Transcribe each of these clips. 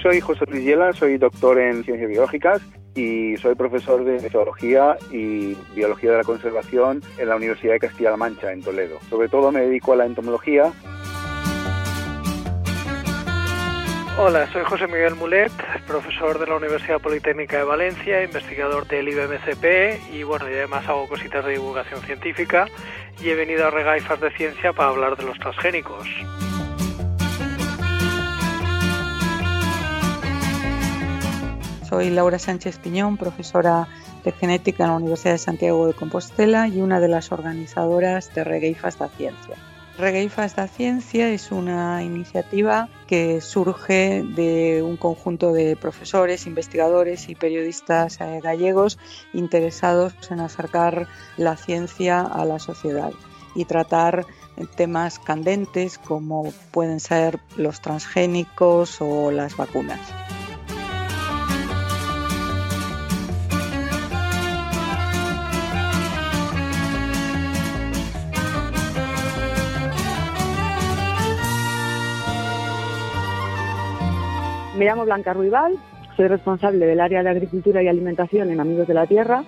soy José Luis soy doctor en ciencias biológicas y soy profesor de metodología y biología de la conservación en la Universidad de Castilla-La Mancha, en Toledo. Sobre todo me dedico a la entomología. Hola, soy José Miguel Mulet, profesor de la Universidad Politécnica de Valencia, investigador del IBMCP y bueno, y además hago cositas de divulgación científica y he venido a Regaifas de Ciencia para hablar de los transgénicos. Soy Laura Sánchez Piñón, profesora de genética en la Universidad de Santiago de Compostela y una de las organizadoras de Regueifas da Ciencia. Regueifas da Ciencia es una iniciativa que surge de un conjunto de profesores, investigadores y periodistas eh, gallegos interesados en acercar la ciencia a la sociedad y tratar temas candentes como pueden ser los transgénicos o las vacunas. Me llamo Blanca Ruibal, soy responsable del área de agricultura y alimentación en Amigos de la Tierra.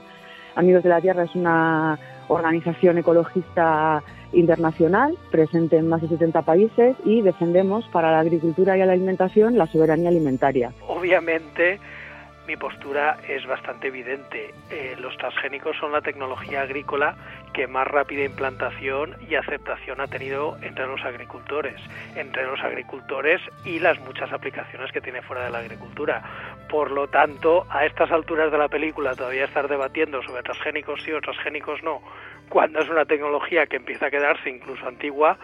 Amigos de la Tierra es una organización ecologista internacional presente en más de 70 países y defendemos para la agricultura y la alimentación la soberanía alimentaria. Obviamente mi postura es bastante evidente. Eh, los transgénicos son la tecnología agrícola que más rápida implantación y aceptación ha tenido entre los agricultores, entre los agricultores y las muchas aplicaciones que tiene fuera de la agricultura. Por lo tanto, a estas alturas de la película todavía estar debatiendo sobre transgénicos sí o transgénicos no, cuando es una tecnología que empieza a quedarse incluso antigua,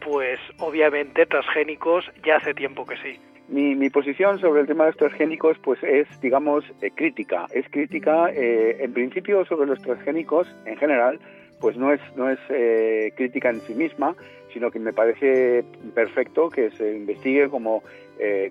pues obviamente transgénicos ya hace tiempo que sí. Mi, posición sobre el tema de los transgénicos pues es, digamos, eh, crítica. Es crítica, eh, en principio, sobre los transgénicos en general, pues no es, no es eh, crítica en sí misma, sino que me parece perfecto que se investigue como,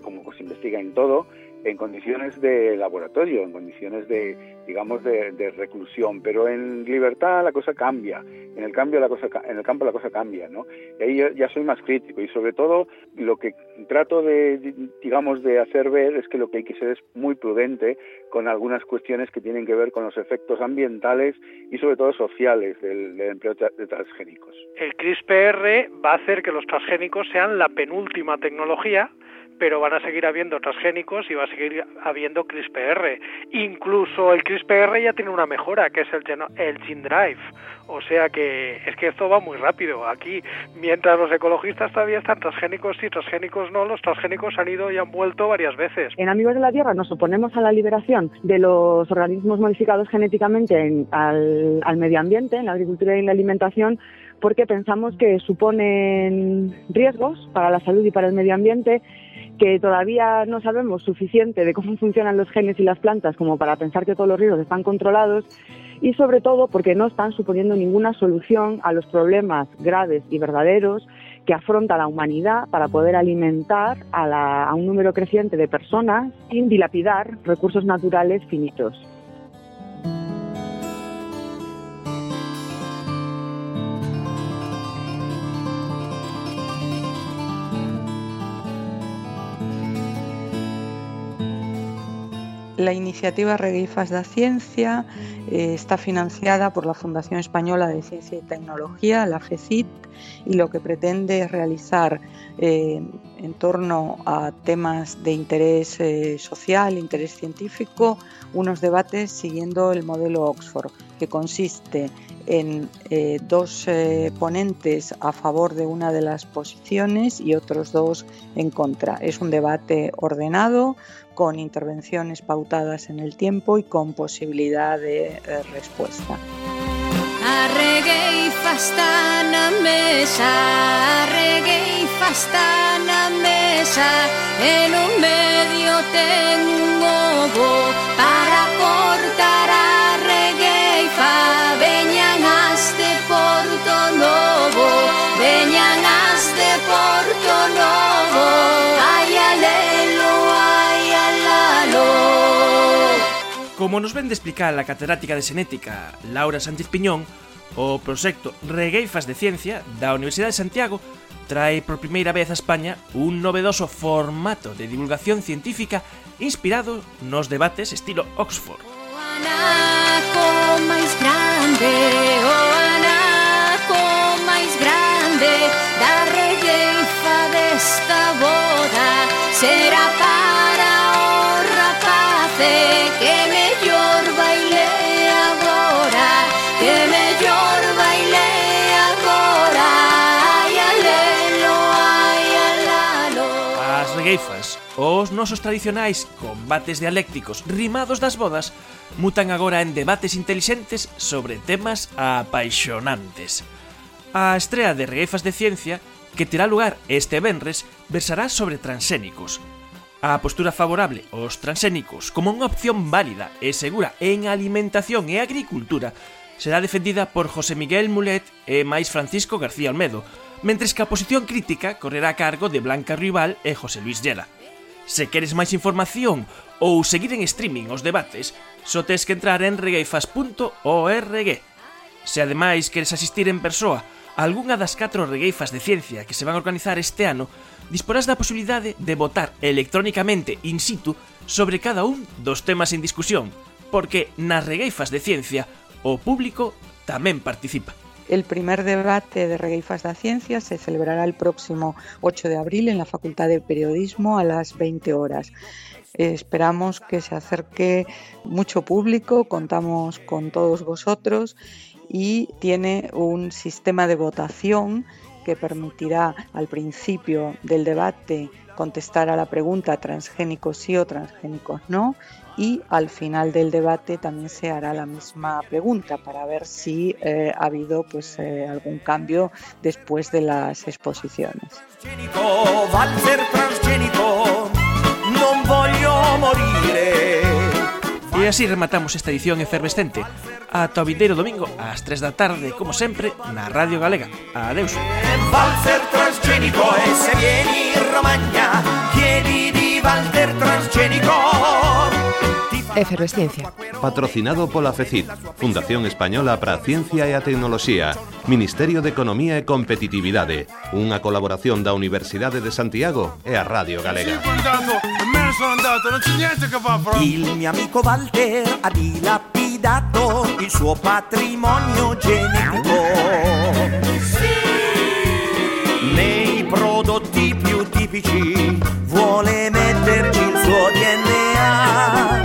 como se investiga en todo, en condiciones de laboratorio, en condiciones de, digamos, de, reclusión, pero en libertad la cosa cambia, en el cambio la cosa, en el campo la cosa cambia, ¿no? Y ahí ya soy más crítico y sobre todo lo que trato de, digamos, de hacer ver es que lo que hay que ser es muy prudente con algunas cuestiones que tienen que ver con los efectos ambientales y sobre todo sociales del, del empleo de transgénicos. El CRISPR va a hacer que los transgénicos sean la penúltima tecnología pero van a seguir habiendo transgénicos y va a seguir habiendo CRISPR. Incluso el CRISPR ya tiene una mejora, que es el, el Gene Drive. O sea que es que esto va muy rápido. Aquí, mientras los ecologistas todavía están transgénicos sí, transgénicos no, los transgénicos han ido y han vuelto varias veces. En Amigos de la Tierra nos oponemos a la liberación de los organismos modificados genéticamente al, al medio ambiente, en la agricultura y en la alimentación, porque pensamos que suponen riesgos para la salud y para el medio ambiente que todavía no sabemos suficiente de cómo funcionan los genes y las plantas como para pensar que todos los riesgos están controlados y sobre todo porque no están suponiendo ninguna solución a los problemas graves y verdaderos que afronta la humanidad para poder alimentar a, a un número creciente de personas sin dilapidar recursos naturales finitos. La iniciativa Regueifas da Ciencia eh, está financiada por la Fundación Española de Ciencia y Tecnología, la FECIT, y lo que pretende es realizar eh, en torno a temas de interés eh, social, interés científico, unos debates siguiendo el modelo Oxford, que consiste en dos ponentes a favor de una de las posiciones y otros dos en contra. Es un debate ordenado, con intervenciones pautadas en el tiempo y con posibilidad de eh, respuesta. En un medio ten Como nos ven de explicar a catedrática de Xenética Laura Sánchez Piñón, o proxecto Regueifas de Ciencia da Universidade de Santiago trae por primeira vez a España un novedoso formato de divulgación científica inspirado nos debates estilo Oxford. O anaco máis grande, o anaco máis grande da regueifa desta boda será para Os nosos tradicionais combates dialécticos rimados das bodas mutan agora en debates intelixentes sobre temas apaixonantes. A estrea de Regueifas de Ciencia, que terá lugar este venres, versará sobre transénicos. A postura favorable aos transénicos como unha opción válida e segura en alimentación e agricultura será defendida por José Miguel Mulet e máis Francisco García Almedo, mentres que a posición crítica correrá a cargo de Blanca Rival e José Luis Llera. Se queres máis información ou seguir en streaming os debates, só tes que entrar en regueifas.org. Se ademais queres asistir en persoa a algunha das 4 regueifas de ciencia que se van a organizar este ano, disporás da posibilidade de votar electrónicamente in situ sobre cada un dos temas en discusión, porque nas regueifas de ciencia o público tamén participa. El primer debate de Regueifas da Ciencia se celebrará el próximo 8 de abril en la Facultad de Periodismo a las 20 horas. Esperamos que se acerque mucho público, contamos con todos vosotros y tiene un sistema de votación que permitirá al principio del debate contestar a la pregunta transgénicos sí o transgénicos no y al final del debate también se hará la misma pregunta para ver si eh, ha habido pues eh, algún cambio después de las exposiciones. E así rematamos esta edición efervescente. Ata o vindeiro domingo ás 3 da tarde, como sempre, na Radio Galega. Adeus. Valzer transgénico ese vieni Romagna, chiedi di Valzer transgénico. Efervesciencia. Patrocinado pola FECID, Fundación Española para a Ciencia e a Tecnoloxía, Ministerio de Economía e Competitividade, unha colaboración da Universidade de Santiago e a Radio Galega. Il mio amico Walter ha dilapidato il suo patrimonio genetico. Nei prodotti più tipici vuole metterci il suo DNA.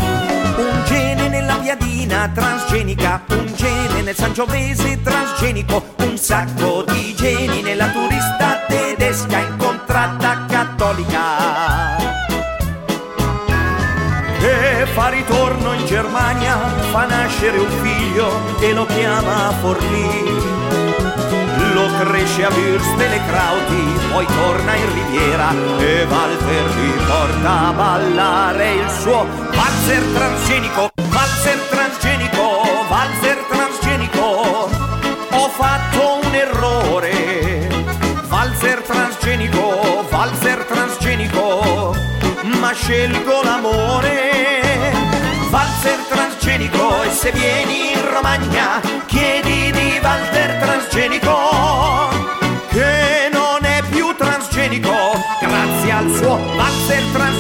Un gene nella piadina transgenica, un gene nel sangiovese transgenico, un sacco di geni nella turista fa ritorno in Germania, fa nascere un figlio e lo chiama Forlì. Lo cresce a Würstel e Krauti, poi torna in Riviera e Walter gli porta a ballare il suo valzer transgenico, valzer transgenico, valzer transgenico. Ho fatto un errore, valzer transgenico, valzer transgenico, ma scelgo l'amore. Romagna chiedi di Walter transgenico che non è più transgenico grazie al suo Valzer transgenico.